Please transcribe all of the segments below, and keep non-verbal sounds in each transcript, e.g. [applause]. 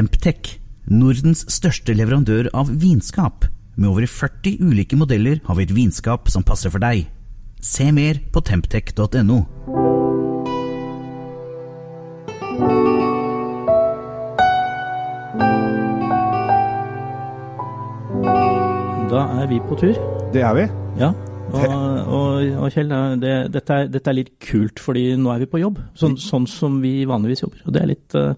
Temptec, Nordens største leverandør av vinskap. Med over 40 ulike modeller har vi et vinskap som passer for deg. Se mer på temptec.no. Da er vi på tur. Det er vi. Ja. Og, og, og Kjell, det, dette, er, dette, er, litt kult, fordi nå er vi på jobb. Sånn, sånn som vi vanligvis jobber. Og det er litt uh,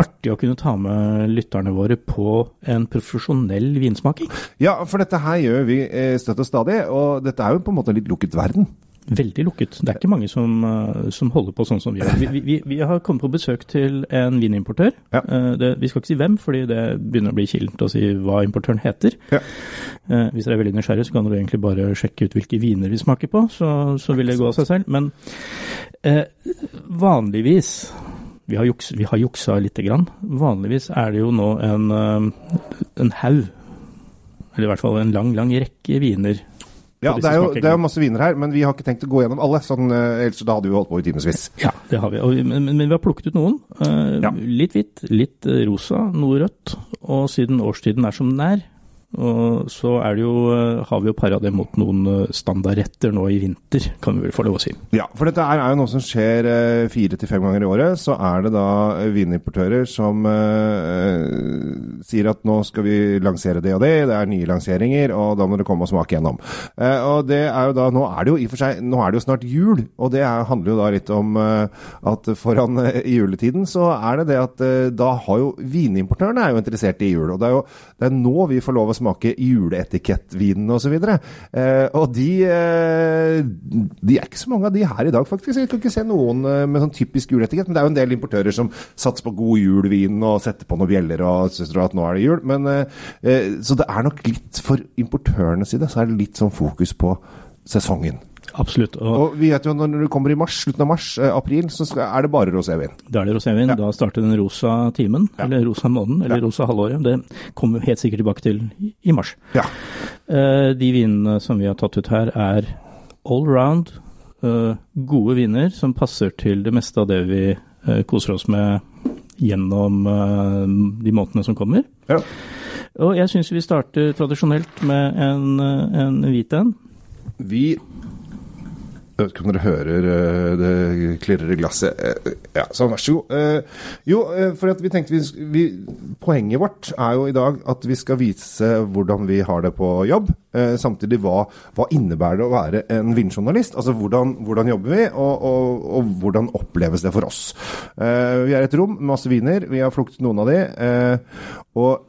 artig å kunne ta med lytterne våre på en profesjonell vinsmaking. Ja, for dette her gjør vi eh, støtt og stadig. Og dette er jo på en måte en litt lukket verden. Veldig lukket. Det er ikke mange som, uh, som holder på sånn som vi gjør. Vi, vi, vi, har kommet på besøk til en vinimportør. Ja. Uh, det, vi skal ikke si hvem, fordi det begynner å bli kilent å si hva importøren heter. Ja. Uh, hvis dere er veldig nysgjerrig, så kan dere egentlig bare sjekke ut hvilke viner vi smaker på, så, så vil det gå av seg selv. Men vanligvis vi har, juks, vi har juksa lite grann. Vanligvis er det jo nå en, en haug, eller i hvert fall en lang, lang rekke viner ja, det er, jo, det er, jo, masse viner her, men vi har ikke tenkt å gå gjennom alle. Sånn, eh, ellers da hadde vi holdt på i timevis. Ja, det har vi. Og, men, men, vi har plukket ut noen. Uh, ja. Litt hvitt, litt rosa, noe rødt. Og siden årstiden er som den er, og så er det jo, eh, har vi jo para det mot noen eh, standardretter nå i vinter, kan vi vel få lov å si. Ja, for dette er jo noe som skjer eh, fire til fem ganger i året. Så er det da vinimportører som eh, sier at nå skal vi lansere det og det, det er nye lanseringer, og da må dere komme og smake gjennom. Eh, og det er jo da, Nå er det jo i og for seg, nå er det jo snart jul, og det er, handler jo da litt om eh, at foran juletiden så er det det at da har jo vinimportørene er jo interessert i jul. Og det er jo det er nå vi får lov å smake smake juleetikettvinen osv. Og, eh, og de, eh, de er ikke så mange av de her i dag, faktisk. Jeg kan ikke se noen eh, med sånn typisk juleetikett. Men det er jo en del importører som satser på god julvin og setter på noen bjeller og syns at nå er det jul. Men, eh, eh, så det er nok litt for importørenes side så er det litt sånn fokus på sesongen. Absolutt. Og, og, vi vet jo når du kommer i mars, slutten av mars, eh, april, så skal, er det bare rosévin. Da er det rosévin. Ja. Da starter den rosa timen, ja. eller rosa måneden, eller ja. rosa halvåret. Det kommer vi helt sikkert tilbake til i mars. Ja. Eh, de vinene som vi har tatt ut her, er all round eh, gode viner som passer til det meste av det vi eh, koser oss med gjennom de månedene som kommer. Ja. Og jeg syns vi starter tradisjonelt med en, en hvit en. Vi jeg vet ikke om dere hører uh, det klirrer i glasset. Uh, ja, sånn, vær så god. Uh, jo, for vi tenkte vi, vi, Poenget vårt er jo i dag at vi skal vise hvordan vi har det på jobb. samtidig hva, hva innebærer det å være en vindjournalist? Altså hvordan, hvordan jobber vi, og, og, og, hvordan oppleves det for oss? vi er et rom med masse viner. Vi har fluktet noen av de. og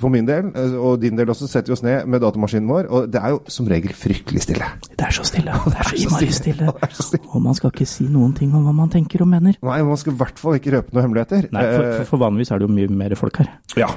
for min del, og din del også, setter vi oss ned med datamaskinen vår, og det er jo som regel fryktelig stille. Det er så stille. [laughs] Det er så innmari [laughs] stille. Og man skal ikke si noen ting om hva man tenker og mener. Nei, man skal i hvert fall ikke røpe noen hemmeligheter. Nei, for, for, for vanligvis er det jo mye mer folk her. Ja,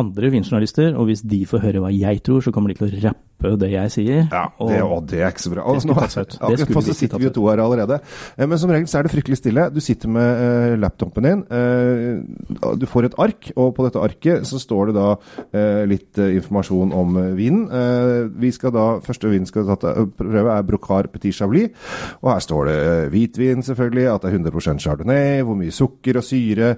andre vinjournalister, og hvis de får høre hva jeg tror, så kommer de til å rappe det jeg sier. Ja, det, og, og det er ikke så bra. Og, nå, akkurat så sitter vi jo to her allerede. Eh, men som regel så er det fryktelig stille. Du sitter med uh, laptopen din. Uh, du får et ark, og på dette arket så står det da uh, litt informasjon om vinen. vi skal da, Første vin skal ta, prøve er Brocar Petit Chablis. Og her står det hvitvin, selvfølgelig, at det er 100% chardonnay, hvor mye sukker og syre,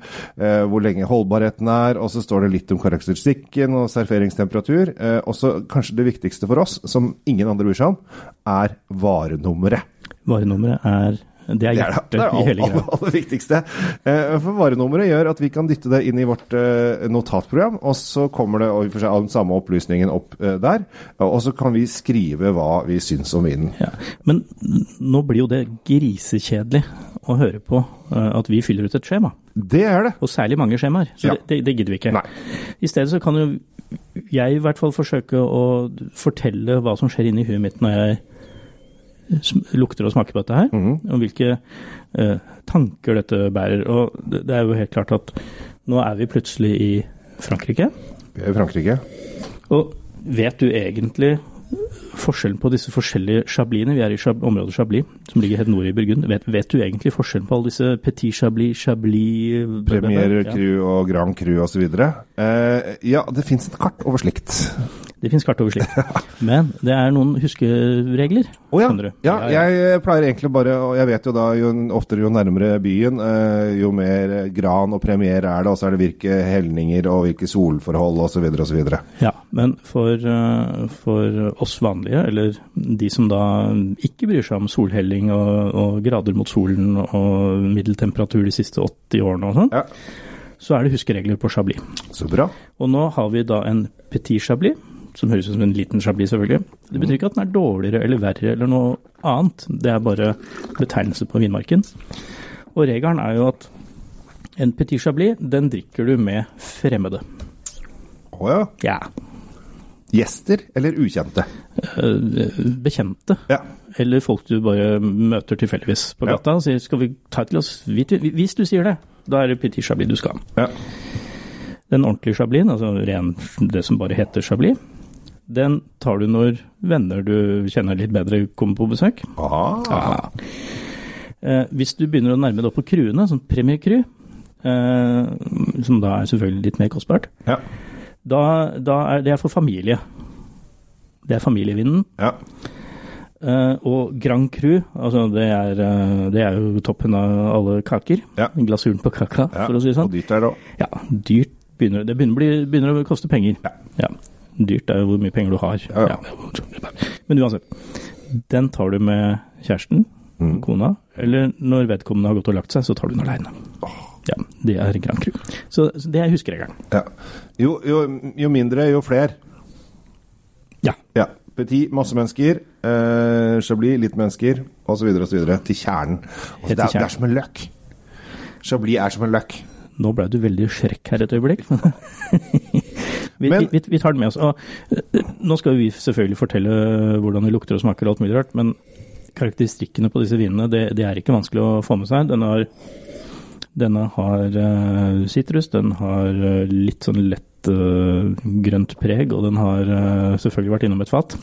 hvor lenge holdbarheten er, og så står det litt om karakter karakteristikken og serveringstemperatur. Eh, også kanskje det viktigste for oss, som ingen andre bryr seg om, er varenummeret. Varenummeret er det er hjertet det er det, i hele greia. Det aller viktigste. Eh, for varenummeret gjør at vi kan dytte det inn i vårt eh, notatprogram, og så kommer det for seg den samme opplysningen opp der. Og så kan vi skrive hva vi syns om vinen. Ja. Men nå blir jo det grisekjedelig å høre på at vi fyller ut et skjema. Det er det. Og særlig mange skjemaer. Så ja. det, det, gidder vi ikke. Nei. I stedet så kan jo jeg i hvert fall forsøke å fortelle hva som skjer inni huet mitt når jeg lukter og smaker på dette her, mm og hvilke uh, tanker dette bærer. Og det, det, er jo helt klart at nå er vi plutselig i Frankrike. Vi er i Frankrike. Og vet du egentlig forskjellen på disse forskjellige chablisene. Vi er i området Chablis, som ligger helt nord i Burgund. Vet, vet, du egentlig forskjellen på alle disse Petit Chablis, Chablis Premier Cru ja. og Grand Cru osv.? Uh, ja, det fins et kart over slikt. Det fins kart over slikt. [laughs] Men det er noen huskeregler, Å ja. skjønner du. ja. Jeg pleier egentlig bare Og jeg vet jo da jo oftere jo nærmere byen, eh, jo mer gran og premier er det, og så er det hvilke helninger og hvilke solforhold osv. osv. Ja, men for, eh, for oss vanlige, eller de som da ikke bryr seg om solhelling og, og grader mot solen og middeltemperatur de siste 80 årene og sånn, Ja. så er det huskeregler på Chablis. Så bra. Og nå har vi da en petit Chablis, som høres ut som en liten Chablis selvfølgelig. Det betyr ikke at den er dårligere eller verre eller noe annet, det er bare betegnelse på vinmarken. Og regelen er jo at en petit Chablis, den drikker du med fremmede. Å ja. Ja, Gjester eller ukjente? eh, bekjente. Ja. Eller folk du bare møter tilfeldigvis på Ja. gata og sier 'skal vi ta et glass hvitvin'? Hvis du sier det, da er det petit Chablis du skal ha. ja. Den ordentlige Chablisen, altså ren, det som bare heter Chablis, den tar du når venner du kjenner litt bedre kommer på besøk. Ah. Ja. Eh, hvis du begynner å nærme deg opp på cruene, sånn Premier Cru, eh, som da er selvfølgelig litt mer kostbart, Ja. da, da er det for familie. Det er familievinden. ja. Eh, og Grand Cru, altså det er, det er jo toppen av alle kaker. Ja. Glasuren på kaka, ja. for å si det sånn. Og dyrt er det òg. Ja, dyrt begynner det begynner, begynner å koste penger. Ja. Dyrt er jo hvor mye penger du har. Ja, ja. Men uansett. Den tar du med kjæresten, Mm. kona, eller når vedkommende har gått og lagt seg, så tar du den aleine. Ja, det er Grand Cru. Så, så det er huskeregelen. Ja. Jo, jo, jo mindre, jo flere. Ja. Ja. Petit, masse mennesker. Eh, Chablis, litt mennesker, osv. osv. Til kjernen. Altså, Helt til det, er, det er som en løk. Chablis er som en løk. Nå ble du veldig skrekk her et øyeblikk. [laughs] Vi, Men- vi, vi tar den med oss. Og, eh, nå skal vi selvfølgelig fortelle hvordan det lukter og smaker og alt mulig rart, men karakteristikkene på disse vinene, det, det er ikke vanskelig å få med seg. Denne har, denne har eh, sitrus, den har eh, litt sånn lett uh, grønt preg, og den har uh, selvfølgelig vært innom et fat.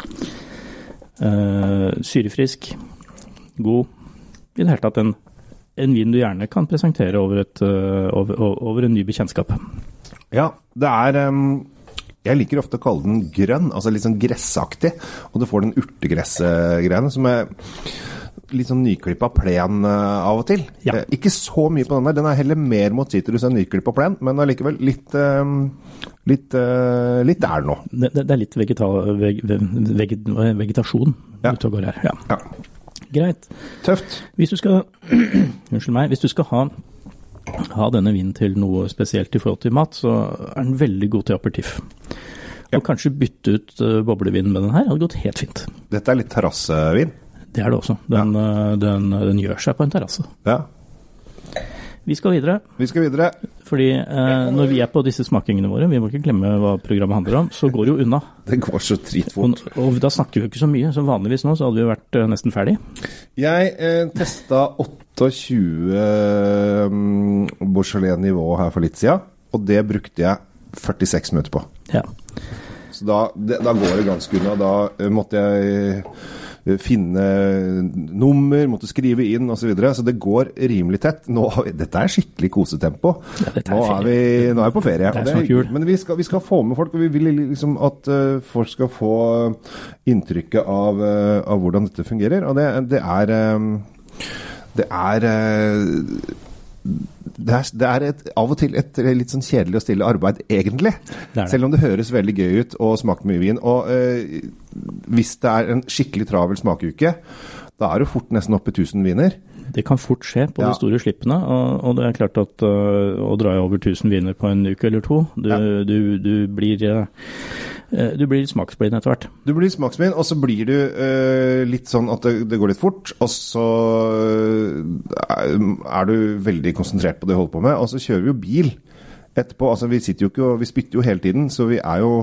Uh, syrefrisk, god. I det hele tatt en, en vin du gjerne kan presentere over, et, over, over en ny bekjentskap. Ja, det er ehm, Jeg liker ofte å kalle den grønn, altså litt sånn gressaktig. Og du får den urtegressgreiene som er litt sånn nyklippa plen eh, av og til. Ja. Eh, Ikke så mye på den der. Den er heller mer mot sitrus enn nyklippa plen, men allikevel litt ehm, litt, eh, litt der nå. Det, det, det er litt vegeta, veg, veg, vegetasjon Ja. ute og går her. Ja. Ja. Greit. Tøft. Hvis du skal [clears throat] Unnskyld meg. Hvis du skal ha, ha denne vinen til noe spesielt i forhold til mat, så er den veldig god til aperitiff. Ja. Og kanskje bytte ut uh, boblevin med den her hadde gått helt fint. Dette er litt terrassevin. Det er det også. Den, uh, den, den gjør seg på en terrasse. Ja. Vi skal videre, Vi skal videre. fordi eh, når vi er på disse smakingene våre, vi må ikke glemme hva programmet handler om, så går det jo unna. [laughs] Det går så Og, dritfort. og da snakker vi jo ikke så mye, som vanligvis nå så hadde vi jo vært eh, nesten ferdig. Jeg eh, testa 28 um, Beaujolais nivå her for litt siden, og det brukte jeg 46 minutter på. Ja. Så da, det, da går det ganske unna. Da eh, måtte jeg eh, finne nummer, måtte skrive inn osv. Så, videre. så det går rimelig tett. Nå dette er skikkelig kosetempo. Ja, er nå, er vi, nå er vi på ferie. Det er jul. Men vi skal, vi skal få med folk, og vi vil liksom at eh, folk skal få inntrykket av, av hvordan dette fungerer. Og det, det er Det er det er, det er et, av og til et litt sånn kjedelig og stille arbeid, egentlig. Det det. Selv om det høres veldig gøy ut og smaker mye vin. Og eh, hvis det er en skikkelig travel smakeuke, da er du fort nesten oppe i 1000 viner. Det kan fort skje på Ja. de store slippene, og, og det er klart at øh, å dra over 1000 viner på en uke eller to, du, Ja. du, du blir øh, øh, du blir smaksblind etter hvert. Du blir smaksblind, og så blir du uh, litt sånn at det, det går litt fort. Og så eh, er du veldig konsentrert på det du holder på med. Og så kjører vi jo bil etterpå. Altså, vi sitter jo ikke og vi spytter jo hele tiden, så vi er jo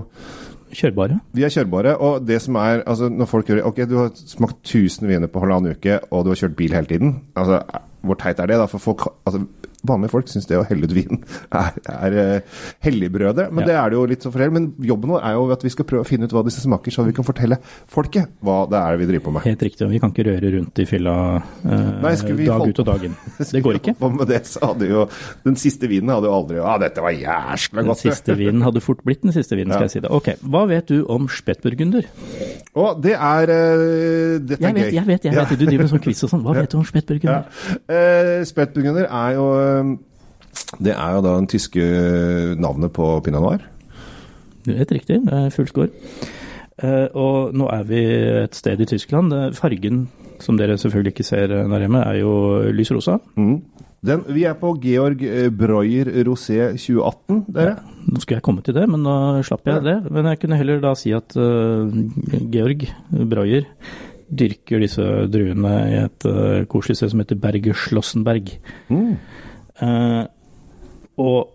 Kjørbare. Vi er kjørbare, og det som er altså Når folk hører Ok, du har smakt 1000 viner på halvannen uke, og du har kjørt bil hele tiden. Altså, Hvor teit er det? da? For folk, altså, vanlige folk syns det å helle ut vin er, er uh, helligbrødet. Men ja. det er det jo litt så forskjellig. Men jobben vår er jo at vi skal prøve å finne ut hva disse smaker, så vi kan fortelle folket hva det er vi driver på med. Helt riktig. og Vi kan ikke røre rundt i fylla eh, Nei, dag ut og dag inn. [laughs] Det går ikke. Med det, så hadde jo, den siste vinen hadde jo aldri Ja, dette var jæskla godt. Den siste vinen hadde fort blitt den siste vinen, skal ja. jeg si det. Ok, Hva vet du om spettburgunder? Å, det er uh, Dette er gøy. Jeg vet, jeg vet. Ja. Du driver med sånn quiz og sånn. Hva [laughs] vet du om spettburgunder? Ja. Uh, spettburgunder er jo det er jo da den tyske navnet på pinot noir. Helt riktig, det er full score. Uh, og nå er vi et sted i Tyskland. Fargen, som dere selvfølgelig ikke ser der hjemme, er jo lys rosa. Mm. Den, vi er på Georg eh, Breuer Rosé 2018, dere. Ja, nå skulle jeg komme til det, men da slapp jeg det. Men jeg kunne heller da si at uh, Georg Breuer dyrker disse druene i et uh, koselig sted som heter Berger Schlossenberg. Mm. Uh, og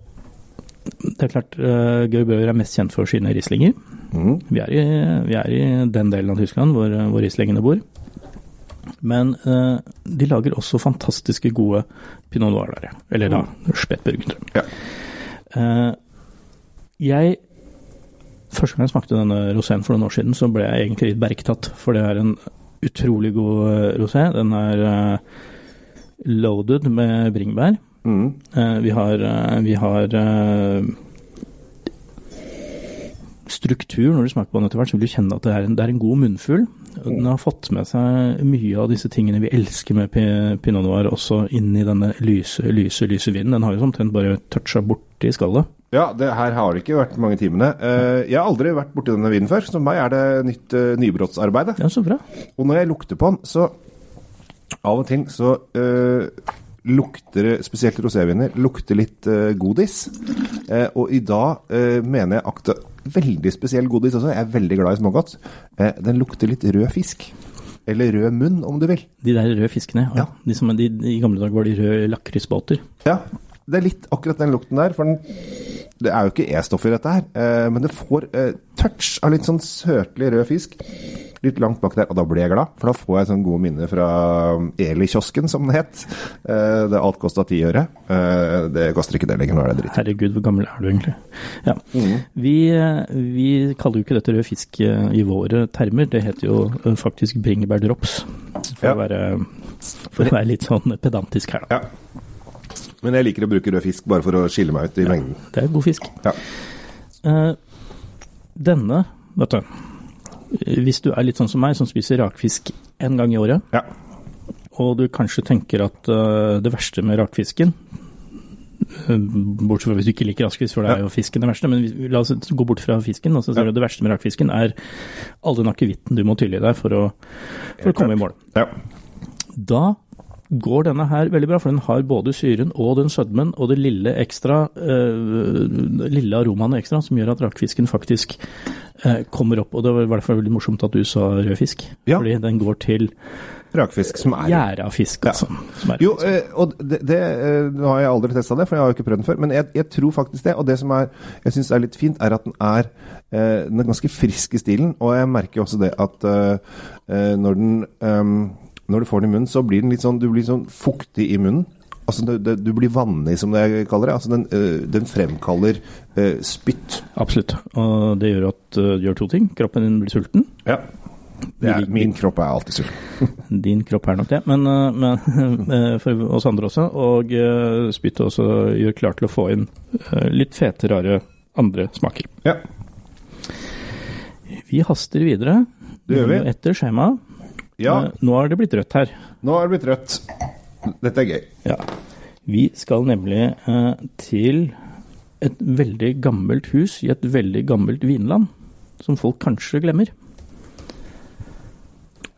det er klart, uh, Georg Bøhler er mest kjent for sine rislinger. Mm. Vi, er i, vi, er i, den delen av Tyskland hvor, hvor rislingene bor. Men uh, de lager også fantastiske gode pinot noir der. Eller da mm. spetburgunder. Ja. Uh, jeg Første gang jeg smakte denne roséen for noen år siden, så ble jeg egentlig litt bergtatt. For det er en utrolig god rosé. Den er loaded med bringebær. Mm. Uh, vi har, uh, vi har uh, struktur. Når du smaker på den etter hvert, så vil du kjenne at det er en, det er en god munnfull. Den har fått med seg mye av disse tingene vi elsker med pinot noir, også inn i denne lyse, lyse, lyse vinen. Den har jo omtrent bare toucha borti skallet. Ja, det her har det ikke vært mange timene. Jeg har aldri vært borti denne vinen før, så for meg er det nytt nybrottsarbeid. Ja, så bra. Og når jeg lukter på den, så av og til så lukter, spesielt roséviner, lukter litt uh, godis. Uh, og i dag uh, mener jeg akta veldig spesiell godis også. Jeg er veldig glad i smågodt. den lukter litt rød fisk. Eller rød munn, om du vil. De der røde fiskene, ja. De som, de, I gamle dager var de røde lakrisbåter. Ja, det er litt akkurat den lukten der. For den, det er jo ikke E-stoff i dette her, men det får touch av litt sånn søtlig rød fisk litt langt bak der, og da blir jeg glad. For da får jeg sånn gode minner fra um, Eli-kiosken, som det het. Eh, det alt kosta ti øre. Eh, det koster ikke det lenger, nå er det dritt. Herregud, hvor gammel er du egentlig? Ja. Mm. Vi, vi, kaller jo ikke dette rød fisk eh, i våre termer, det heter jo faktisk bringebærdrops. For, ja. å være, for å være litt sånn pedantisk her, da. Ja. Men jeg liker å bruke rød fisk bare for å skille meg ut i ja, mengden. Det er god fisk. Ja. Uh, denne, vet du hvis du er litt sånn som meg, som spiser rakfisk én gang i året, ja. og du kanskje tenker at uh, det verste med rakfisken eh, Bortsett fra hvis du ikke liker rakfisk, for det er jo fisken det verste. Men la oss gå bort fra fisken. og så ser du Det verste med rakfisken er all den akevitten du må tylle i deg for å, for å komme i mål. Ja. Da går denne her veldig bra, for den har både syren og den sødmen og det lille ekstra, uh, lille aromaene ekstra, som gjør at rakfisken faktisk uh, kommer opp. Og det var i hvert fall veldig morsomt at du sa rød fisk, ja. fordi den går til Rakfisk som er gjærafisk altså. Ja. jo, uh, og det, det Nå har jeg aldri testa det, for jeg har jo ikke prøvd den før, men jeg, jeg tror faktisk det. Og det som er, jeg syns er litt fint, er at den er, den er ganske frisk i stilen. Og jeg merker jo også det at når den um, når du får den i munnen, så blir den litt sånn, du blir sånn fuktig i munnen. Altså, det, det, Du blir vannig, som jeg kaller det. Altså, Den, øh, den fremkaller øh, spytt. Absolutt. Og det gjør at øh, gjør to ting. Kroppen din blir sulten. Ja. Er, min kropp er alltid sulten. [laughs] Din kropp er nok det, men, men [laughs] for oss andre også. Og spyttet også gjør klar til å få inn litt fete, rare andre smaker. Ja. Vi haster videre. Det gjør vi. Etter skjemaet. Ja. Nå har det blitt rødt her. Nå har det blitt rødt. Dette er gøy. Ja. Vi skal nemlig eh, til et veldig gammelt hus i et veldig gammelt vinland, som folk kanskje glemmer.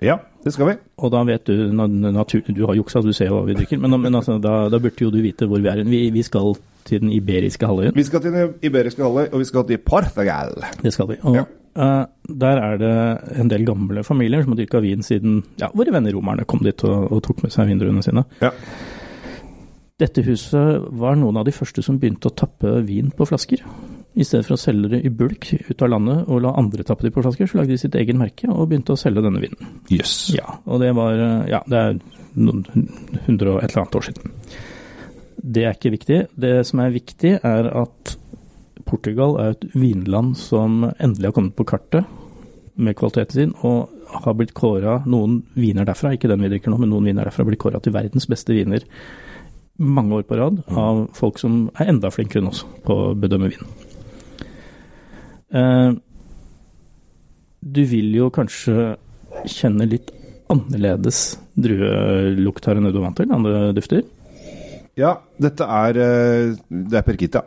Ja, det skal vi. Og da vet du natur, Du har juksa, du ser hva vi drikker, men, men altså, da, da, burde jo du vite hvor vi er. Vi, vi skal til den iberiske halvøya. Vi skal til den iberiske halvøy, og vi skal til Portugal. Det skal vi. Og ja. Uh, der er det en del gamle familier som har dyrka vin siden ja, våre venner romerne kom dit og, og tok med seg vindruene sine. Ja. Dette huset var noen av de første som begynte å tappe vin på flasker. I stedet for å selge det i bulk ut av landet og la andre tappe det på flasker, så lagde de sitt egen merke og begynte å selge denne vinen. Yes. Ja, og det var ja, det er noen hundre og et eller annet år siden. Det er ikke viktig. Det som er viktig, er at Portugal er et vinland som endelig har kommet på kartet med kvaliteten sin, og har blitt kåra Noen viner derfra, ikke den vi drikker nå, men noen viner derfra har blitt kåra til verdens beste viner mange år på rad av folk som er enda flinkere enn oss på å bedømme vin. Eh, du vil jo kanskje kjenne litt annerledes druelukt her enn du vant til, andre dufter? Ja, dette er eh, Det er Periquita.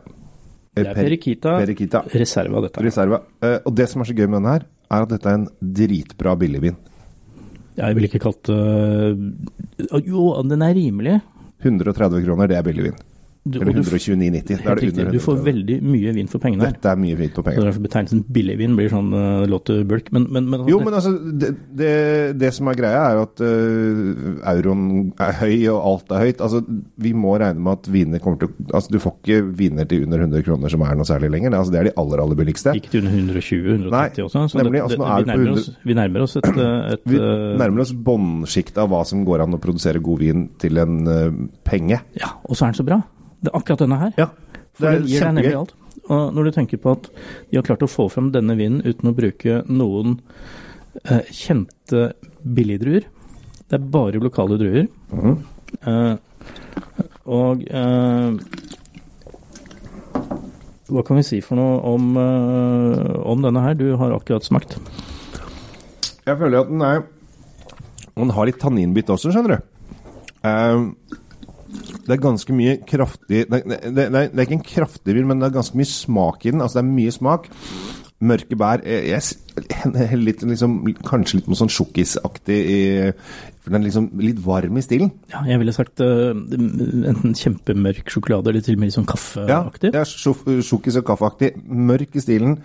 Det er Perikita, Perikita. Reserva, dette. Reserva. Eh, Og det som er så gøy med denne her, er at dette er en dritbra billigvin. Jeg ville ikke kalt det Jo, den er rimelig. 130 kroner, det er billigvin. Du, Eller og du, 129,90. Da er det under du får veldig mye vin for pengene. Dette er mye vitt for pengene derfor betegnelsen billigvin blir sånn uh, låter bulk. Men, men, men, Jo, men altså, det, det, det som er greia, er at uh, euroen er høy, og alt er høyt. Altså, vi må regne med at viner kommer til Altså, du får ikke viner til under 100 kroner som er noe særlig lenger. Altså, det er de aller, aller billigste. Ikke til under 120-130 Nei, også. Så nemlig, det, altså, nå er vi, nærmer oss, vi nærmer oss et, uh, et Vi nærmer oss båndsjiktet av hva som går an å produsere god vin til en uh, penge. Ja, og så er den så bra. Det er akkurat denne her. Ja, det er kjempegøy. Og når du tenker på at de har klart å få fram denne vinen uten å bruke noen eh, kjente billigdruer Det er bare lokale druer. Mm. Eh, og eh, Hva kan vi si for noe om, eh, om denne her? Du har akkurat smakt. Jeg føler at den er Den har litt tanninbit også, skjønner du. Ehm, det er ganske mye kraftig det, det, det, det er ikke en kraftig vin, men det er ganske mye smak i den. Altså det er mye smak. Mørke bær jeg, heller [laughs] litt, liksom, Kanskje litt noe sånn sjokkisaktig For den er liksom litt varm i stilen. Ja, jeg ville sagt uh, enten kjempemørk sjokolade eller til og med litt sånn kaffeaktig. ja ja sjokkis og kaffeaktig. Mørk i stilen.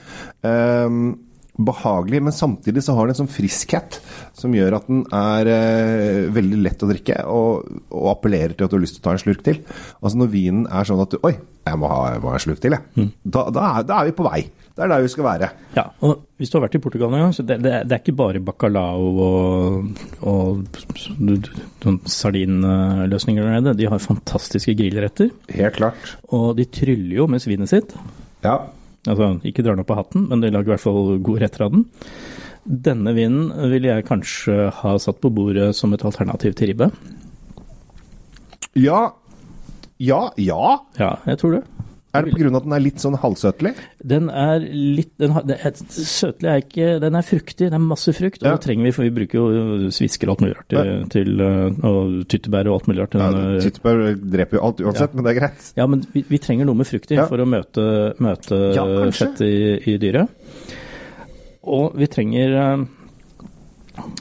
Ehm, behagelig, men samtidig så har den en sånn friskhet som gjør at den er eh, veldig lett å drikke, og, og appellerer til at du har lyst til å ta en slurk til. Altså Når vinen er sånn at du Oi, jeg må ha, jeg må ha en slurk til, jeg. Da, da, er, da er vi på vei. Det er der vi skal være. Ja, og hvis du har vært i Portugal en gang, så det, det, det er ikke bare bacalao og, og sånn sardinløsninger der nede. De har fantastiske grillretter, Helt klart. og de tryller jo med svinet sitt. Ja. Altså, ikke drar den opp av hatten, men det lager i hvert fall god retter av den. Denne vinen ville jeg kanskje ha satt på bordet som et alternativ til ribbe. Ja. Ja. Ja. Ja, jeg tror det. Er det pga. at den er litt sånn halvsøtlig? Den er litt den har, det er, Søtlig er ikke Den er fruktig, det er masse frukt. Og Ja. det trenger vi, for vi bruker jo svisker og alt mulig rart til, til uh, Og tyttebær og alt mulig rart. Ja, Tyttebær dreper jo alt uansett, men det er greit. Ja, men vi, vi trenger noe med frukt i Ja. for å møte, møte Ja, fett i, i dyret. Og vi trenger eh,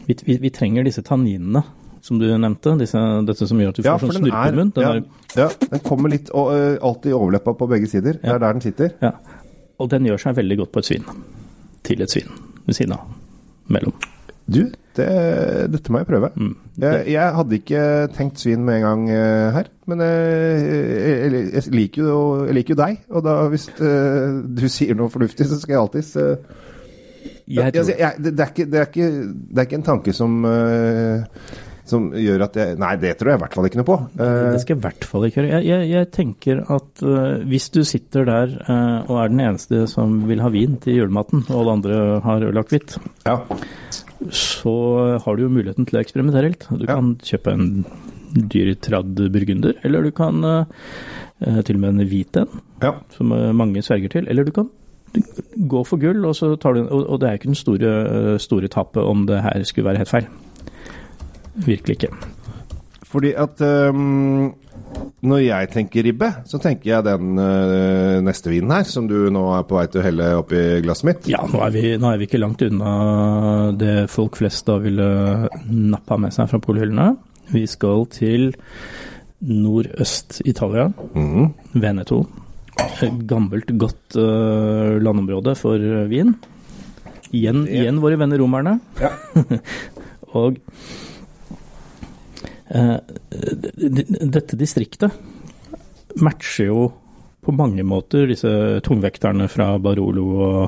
vi, vi, vi trenger disse tanninene som du nevnte. Disse, dette som gjør at du får sånn snurpemunn. Ja, ja, den kommer litt og, uh, alltid i overleppa på begge sider. Det er der den sitter. Ja. Og den gjør seg veldig godt på et svin. Til et svin ved siden av. Mellom. Du, det, dette må jeg prøve. Mm. Jeg, jeg hadde ikke tenkt svin med en gang uh, her, men eh, jeg, jeg, liker jo, jeg liker jo deg. Og da hvis du [laughs] sier noe fornuftig, så skal jeg alltids det, er ikke, en tanke som eh, som gjør at jeg Nei, det tror jeg i hvert fall ikke noe på. Eh, det skal jeg i hvert fall ikke gjøre. Jeg, jeg, jeg tenker at uh, hvis du sitter der uh, og er den eneste som vil ha vin til julematen, og alle andre har øl og akevitt, ja. så har du jo muligheten til å eksperimentere litt. Du Ja. kan kjøpe en dyr tradd burgunder, eller du kan uh, til og med en hvit en, ja. som eh, mange sverger til. Eller du kan gå for gull, og, så tar du, og, og det er ikke den store, eh, store tapet om det her skulle være helt feil. Virkelig ikke. Fordi at um, når jeg tenker ribbe, så tenker jeg den uh, neste vinen her, som du nå er på vei til å helle oppi glasset mitt. Ja, nå er, vi, nå er vi ikke langt unna det folk flest da ville nappa med seg fra polhyllene. Vi skal til nordøst-Italia, mm. Veneto. Gammelt, godt uh, landområde for vin. Igjen, igjen våre venner romerne. Ja. [laughs] Og eh, dette distriktet matcher jo på mange måter disse tungvekterne fra Barolo og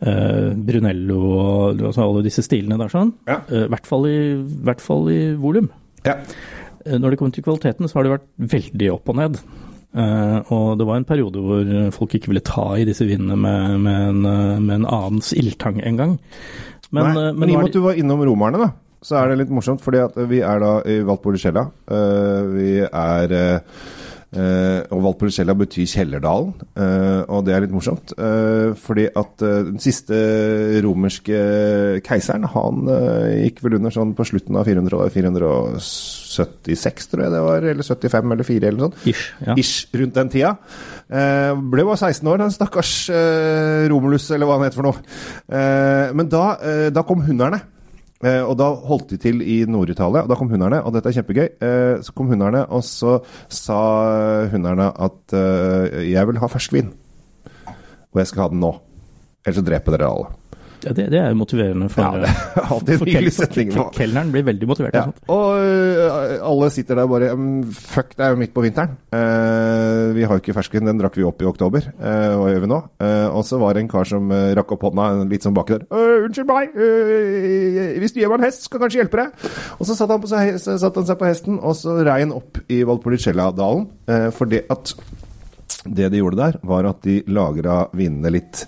eh, Brunello og altså alle disse stilene der sånn. Ja. Eh, I hvert fall i, hvert fall i volum. Ja. Eh, når det kommer til kvaliteten, så har det vært veldig opp og ned. Og det var en periode hvor folk ikke ville ta i disse vinene med, med, en, med en annens ildtang engang. Men, Nei, men, men i og med at du var innom romerne, da, så er det litt morsomt. fordi at vi er da i Valpolicella. Uh, vi er uh, og Valpolicella betyr Kjellerdalen, uh, og det er litt morsomt. Uh, fordi at den siste romerske keiseren, han gikk vel under sånn på slutten av 400, 476, tror jeg det var, eller 75 eller 4 eller sånn. Ish, ja. Ish rundt den tida. ble bare 16 år, den stakkars Romulus, eller hva han heter for noe. men da, da kom hunderne. Eh, og da holdt de til i Nord-Italia, og da kom hunderne, og dette er kjempegøy. Eh, så kom hunderne, og så sa hunderne at eh, jeg vil ha ferskvin. Og jeg skal ha den nå. Ellers så dreper dere alle. Ja, det, det, er motiverende for, ja, det er alltid en hyggelig setning. Kelneren blir veldig motivert. Ja. Og uh, alle sitter der bare Fuck, det er jo midt på vinteren. Uh, vi har jo ikke fersken, den drakk vi opp i oktober. Uh, hva gjør vi nå? og så var det en kar som rakk opp hånda litt sånn baki der. 'Unnskyld meg, hvis du gir meg en hest, skal jeg kanskje hjelpe deg?' Og så satte han, på, så satte han seg på hesten, og så rei han opp i Valpolicella-dalen. for det at det de gjorde der, var at de lagra vinene litt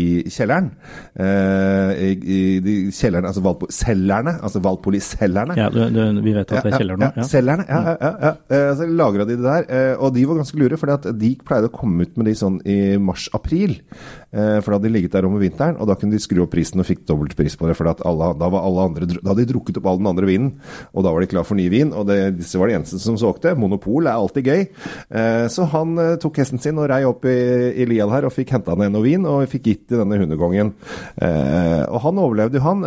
i kjelleren. Eh, i, i, kjelleren, altså Valpo, Cellerne, altså Valpolicellerne. Ja, du, du, vi vet at det er kjeller nå. Ja, ja, Cellerne, ja. ja, ja, ja. Så lagra de det der. Eh, og de var ganske lure, for de pleide å komme ut med de sånn i mars-april. Eh, for da hadde de ligget der om vinteren, og da kunne de skru opp prisen og fikk dobbelt pris på det. For alle, da, andre, da, hadde de drukket opp all den andre vinen, og da var de klar for ny vin. Og det, disse var de eneste som solgte. Monopol er alltid gøy. Eh, så han eh, tok hesten sin og rei opp i, i Lial her og fikk henta ned noe vin, og fikk gitt til denne hundekongen. Eh, og han overlevde jo, han.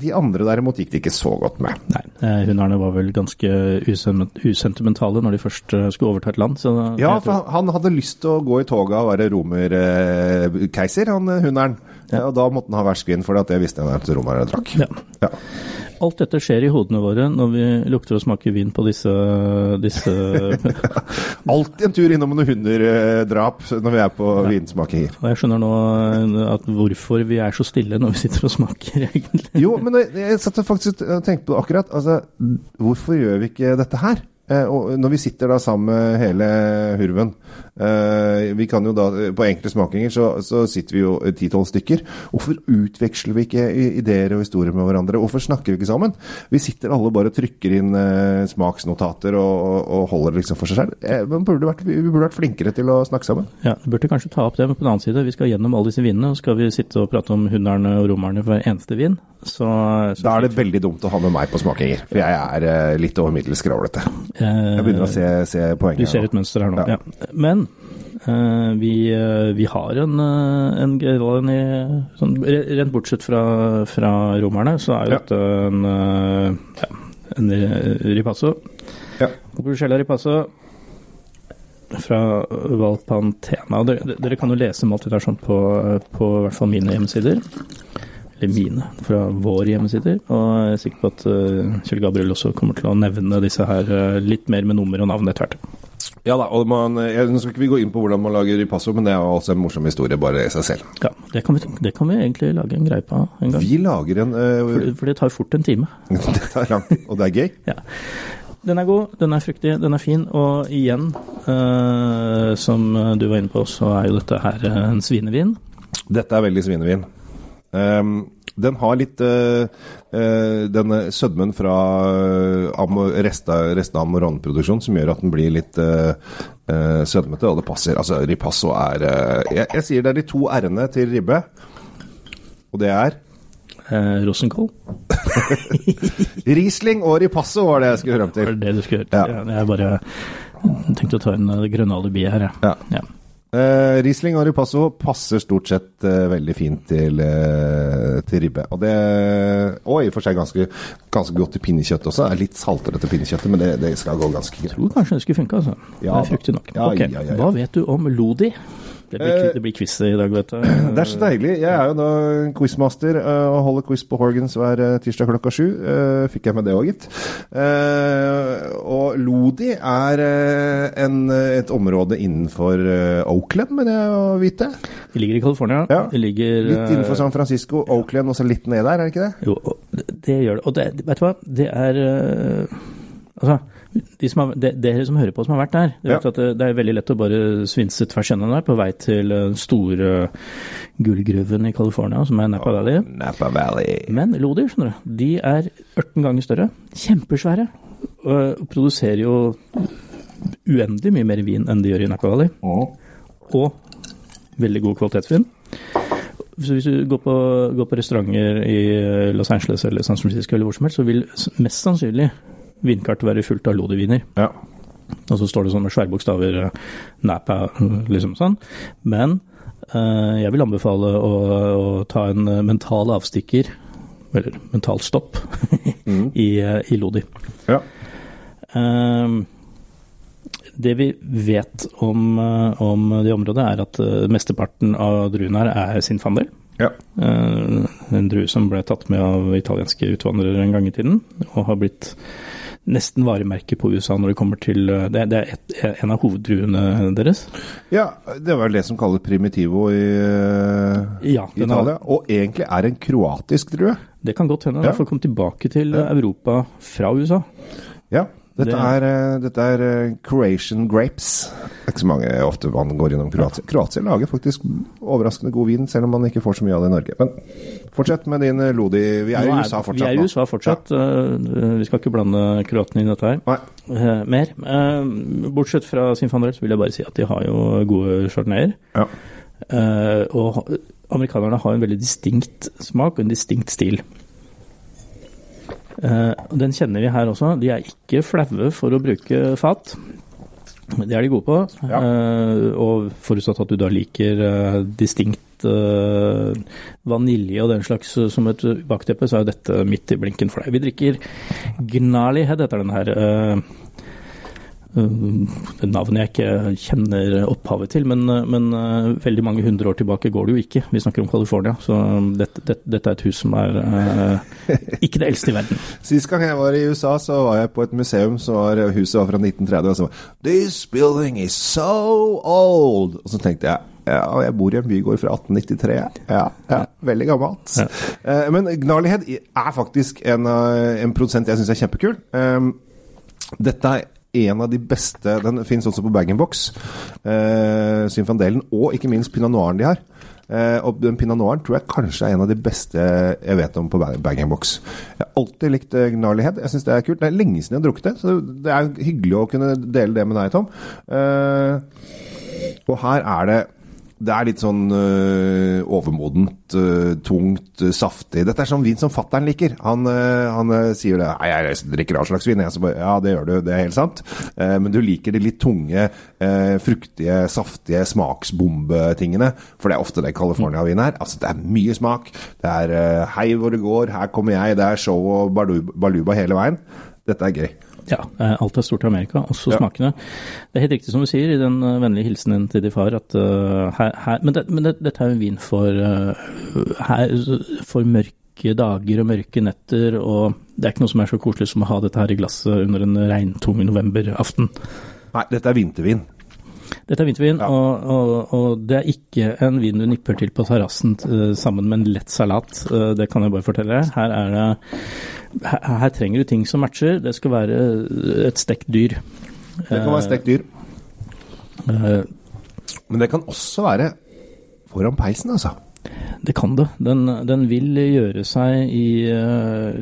De andre derimot gikk det ikke så godt med. Nei, eh, hunderne var vel ganske usentimentale når de først eh, skulle overta et land. Så ja, for han, han, hadde lyst til å gå i toga og være romerkeiser, han hunderen. Ja. Og da måtte han ha versvin, for det visste jeg at romerne drakk. Ja. ja. Alt dette skjer i hodene våre når vi lukter og smaker vin på disse, disse [laughs] Alltid en tur innom noen hunderdrap når vi er på ja. vinsmaking. Og jeg skjønner nå at hvorfor vi er så stille når vi sitter og smaker, [laughs] egentlig. Jo, men jeg, jeg satt faktisk og tenkte på det akkurat. Altså, hvorfor gjør vi ikke dette her? Eh, og når vi sitter da sammen med hele hurven eh, Vi kan jo da, På enkle smakinger så, så sitter vi jo ti-tolv stykker. Hvorfor utveksler vi ikke ideer og historier med hverandre? Hvorfor snakker vi ikke sammen? Vi sitter alle bare og trykker inn eh, smaksnotater og, og, holder det liksom for seg selv. Burde vært, vi burde vært flinkere til å snakke sammen. Ja, vi burde kanskje ta opp det, men på den annen side, vi skal gjennom alle disse vinene. Og skal vi sitte og prate om hunderne og romerne for hver eneste vin, så, så Da er det veldig dumt å ha med meg på smakinger, for jeg er litt over middels skravlete. Jeg begynner å se, se poenget. Du ser et mønster her nå, ja. ja. Men uh, vi, uh, vi, har en, uh, en, en sånn, Rent bortsett fra, fra, romerne, så er jo dette en, ja, en ripasso. Ja. Bruschella ripasso fra Valpantena. Dere, dere, kan jo lese om alt det der sånn på, på hvert fall mine hjemmesider eller mine, fra vår hjemmesider. Og jeg er sikker på at uh, Kjell Gabriel også kommer til å nevne disse her uh, litt mer med nummer og navn etter hvert. Ja da, og man, jeg, Nå skal ikke vi gå inn på hvordan man lager ripasso, men det er også en morsom historie bare i seg selv. Ja, det kan, vi, det kan vi egentlig lage en greie på en gang. Vi lager en uh, for, for, det tar fort en time. [laughs] det tar langt, og det er gøy. ja. Den er god, den er fruktig, den er fin, og igjen, uh, som du var inne på, så er jo dette her en svinevin. Dette er veldig svinevin. Um, den har litt uh, uh, denne sødmen fra uh, restene av Moran-produksjonen som gjør at den blir litt sødmete, og det passer. Altså, ripasso er jeg, jeg, sier det er de to r-ene til ribbe, og det er Eh, Rosenkål? [laughs] Riesling og ripasso var det jeg skulle høre om til. Det var det du skulle høre til. Ja. Jeg bare tenkte å ta det grønne alibiet her, ja. ja. Uh, Riesling og ripasso passer stort sett uh, veldig fint til, uh, til, ribbe. Og det Og i og for seg ganske, ganske godt til pinnekjøtt også. Er litt saltere til pinnekjøttet, men det, det, skal gå ganske greit. Tror kanskje det skulle funke, altså. Ja, det er fruktig nok. Ja, okay. ja, Hva vet du om lodi? Det blir, uh, det blir quiz i dag, vet du. [clears throat] Det er så deilig. Jeg er jo da quizmaster eh, og holder quiz på Horgans hver eh, tirsdag klokka sju. Fikk jeg med det òg, gitt. Og Lodi er en, et område innenfor Oakland, mener jeg å vite. Det ligger i California. Ja. Det ligger Litt innenfor San Francisco, Oakland og så litt ned der, er det ikke det? Jo, det gjør det. Og det, vet du hva, det er Altså de som har, de, dere som hører på som har vært der, Ja. vet at det, det er veldig lett å bare svinse tvers gjennom der på vei til den store gullgruven i California, som er Napa Valley. Napa Valley. Men lodyr, skjønner du, de er 18 ganger større. Kjempesvære. Og produserer jo uendelig mye mer vin enn de gjør i Napa Valley. Og veldig god kvalitetsvin. Så hvis du går på, går på restauranter i Los Angeles eller San Francisco eller hvor som helst, så vil mest sannsynlig vinkartet være fullt av Lodi-viner. Ja. Og så står det sånn med svære bokstaver eh, Napa, liksom sånn. Men eh, jeg vil anbefale å, å ta en eh, mental avstikker, eller mental stopp, [laughs] i, eh, i Lodi. ja. Eh, det vi vet om, om det området, er at mesteparten av druene her er Sinfandel. Ja. Eh, En drue som ble tatt med av italienske utvandrere en gang i tiden, og har blitt nesten varemerke på USA når det kommer til eh, Det, det er et, en av hoveddruene deres. ja, det var det som kalles primitivo i, eh, Ja, Italia. Italia. Og egentlig er en kroatisk drue. Det kan godt hende. Ja. Derfor kom tilbake til eh, Europa fra USA. Ja. Dette Det- er, eh, dette er eh, Croatian grapes. Det er ikke så mange ofte man går gjennom Kroatia. Kroatia lager faktisk overraskende god vin, selv om man ikke får så mye av det i Norge. Men fortsett med din eh, Lodi. Vi er er i USA fortsatt Vi er i. USA fortsatt. Ja. Vi skal ikke blande kroatene inn i dette her. Nei. Mer. Bortsett fra Sinfandel så vil jeg bare si at de har jo gode chardonnayer. Ja. Og amerikanerne har en veldig distinkt smak og en distinkt stil. Eh, den kjenner vi her også. De er ikke flaue for å bruke fat. Det er de gode på. Ja. Eh, og forutsatt at du da liker eh, distinkt vanilje og den slags som et bakteppe, så er jo dette midt i blinken for deg. Vi drikker Gnarly Head, heter den her. Eh, navnet jeg ikke kjenner opphavet til, men, men eh, veldig mange hundre år tilbake går det jo ikke. Vi snakker om California, så dette, dette, dette er et hus som er eh, ikke det eldste i verden. [laughs] Sist gang jeg var i USA, så var jeg på et museum som var huset var fra 1930. Og så var This building is so old! Og så tenkte jeg ja, jeg bor i en bygård fra 1893. Ja, ja veldig gammelt. Ja. Eh, men Gnarlighet er faktisk en, eh, en produsent jeg syns er kjempekul. Eh, dette er en av de beste Den finnes også på bag-in-box. Eh, Symfandelen og ikke minst pinot noiren de har. Eh, og den pinot noiren tror jeg kanskje er en av de beste jeg vet om på bag- bag-in-box. Jeg har alltid likt Gnarlighet, Gnarlyhead. Jeg syns det er kult. Det er lenge siden jeg har drukket det, så det er hyggelig å kunne dele det med deg, Tom. Eh, og her er det det er litt sånn øh, overmodent, øh, tungt, øh, saftig. Dette er sånn vin som fattern liker. Han, øh, han øh, sier det Nei, jeg drikker all slags vin. Jeg bare, ja, det gjør du, det er helt sant. Eh, men du liker de litt tunge, eh, fruktige, saftige smaksbombetingene. For det er ofte det California-vin er. Altså, det er mye smak. Det er øh, hei hvor det går, her kommer jeg, det er show og baluba, baluba hele veien. Dette er gøy. Ja, eh, alt er stort i Amerika, også Ja. smakene. Det er helt riktig som du sier i den eh, vennlige hilsenen til din far, at uh, her, her Men, det, men det, dette er jo en vin for, uh, her, for mørke dager og mørke netter, og det er ikke noe som er så koselig som å ha dette her i glasset under en regntung novemberaften. Nei, dette er vintervin. Dette er vintervin, Ja. og, og, og det er ikke en vin du nipper til på terrassen eh, sammen med en lett salat. eh, det kan jeg bare fortelle deg. Her, er det, her, her trenger du ting som matcher. Det skal være et stekt dyr. Det kan være stekt dyr. Uh, Men det kan også være foran peisen, altså. Det kan det. Den, den vil gjøre seg i, eh,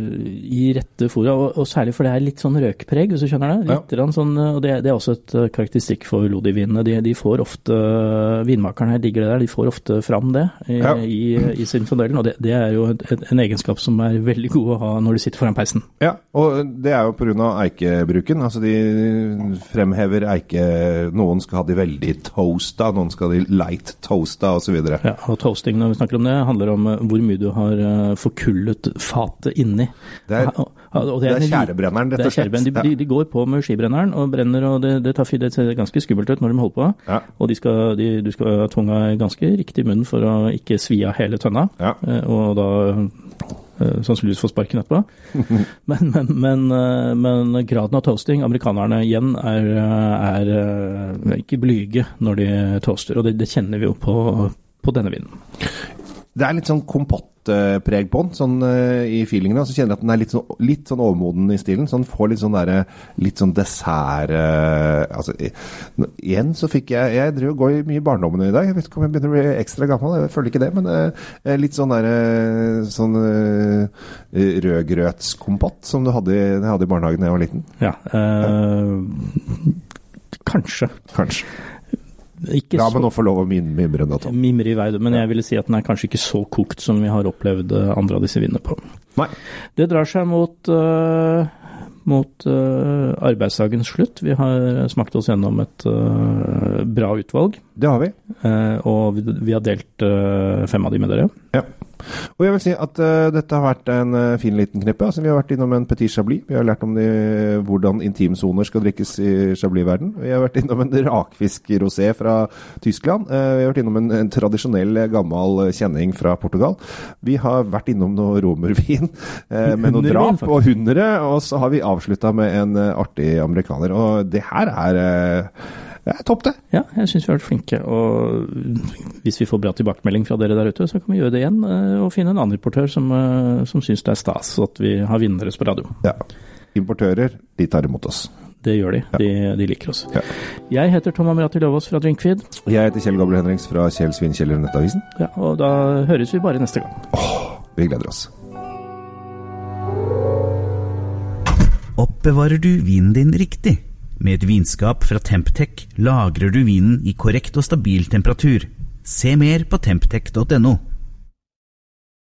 i rette fora, og, og særlig for det er litt sånn røkpreg, hvis du skjønner det. Ja. Sånn, og det, det er også et eh, karakteristikk for Lodi-vinene. De, de får ofte, Vinmakerne her digger det der, de får ofte fram det i, Ja. i, i sin fondellen, og det, det er jo en, en egenskap som er veldig god å ha når du sitter foran peisen. Ja, og det er jo pga. eikebruken. Altså de fremhever eike Noen skal ha de veldig toasta, noen skal ha de light toasta osv. Ja, og toasting når vi snakker om det, handler om eh, hvor mye du har eh, forkullet fatet inni. Det er- Og- og- er, det er tjærebrenneren, rett og er slett. De, de, går på med skibrenneren og brenner, og det, det, tar, fyr. det ser ganske skummelt ut når de holder på. Ja. Og de skal, de, du skal ha tunga ganske riktig i munnen for å ikke svi av hele tønna, Ja. eh, og da sannsynligvis få sparken etterpå. [laughs] men, men, men, men graden av toasting, amerikanerne igjen, er, er eh, ikke blyge når de toaster, og det, det kjenner vi jo på, på denne vinen. Det er litt sånn kompottpreg på den, sånn uh, i feelingen. Så kjenner jeg at den er litt sånn, litt sånn overmoden i stilen. Så den får litt sånn derre Litt sånn dessert uh, Altså, igjen så fikk jeg Jeg driver og går mye i barndommen i dag. Jeg vet ikke om jeg begynner å bli ekstra gammel, jeg føler ikke det. Men uh, litt sånn derre Sånn rødgrøtskompott som du hadde i, hadde i barnehagen da jeg var liten. Ja. kanskje. Kanskje. Ikke La meg nå få lov å mimre da, Tom. Mimre i vei, men jeg ville si at den er kanskje ikke så kokt som vi har opplevd eh, andre av disse vinene på. Nei. Det drar seg mot, uh, mot uh, arbeidsdagens slutt. Vi har smakt oss gjennom et uh, bra utvalg. Det har vi. og vi, vi, har delt fem av de med dere. Ja. Og jeg vil si at uh, dette har vært en uh, fin liten knippe. Altså, vi har vært innom en Petit Chablis. Vi har lært om de, hvordan intimsoner skal drikkes i Chablis-verden. Vi har vært innom en rakfisk-rosé fra Tyskland. Uh, vi har vært innom en, en, tradisjonell, gammel kjenning fra Portugal. Vi har vært innom noe romervin med noe drap og hundre. Og så har vi avslutta med en artig amerikaner. Og det her er det er topp, det. Ja, jeg syns vi har vært flinke. Og hvis vi får bra tilbakemelding fra dere der ute, så kan vi gjøre det igjen. Eh, og finne en annen importør som, eh, som syns det er stas at vi har vinnere på radio. Ja. Importører, de tar imot oss. Det gjør de. Ja. De, de, liker oss. Ja. Jeg heter Tom Amirati Løvaas fra Drinkfeed. Jeg heter Kjell Gabriel Henriks fra Kjell Svinkjeller Nettavisen. Ja, og da høres vi bare neste gang. Åh, vi gleder oss. Oppbevarer du vinen din riktig? Med et vinskap fra Temptec lagrer du vinen i korrekt og stabil temperatur. Se mer på temptec.no.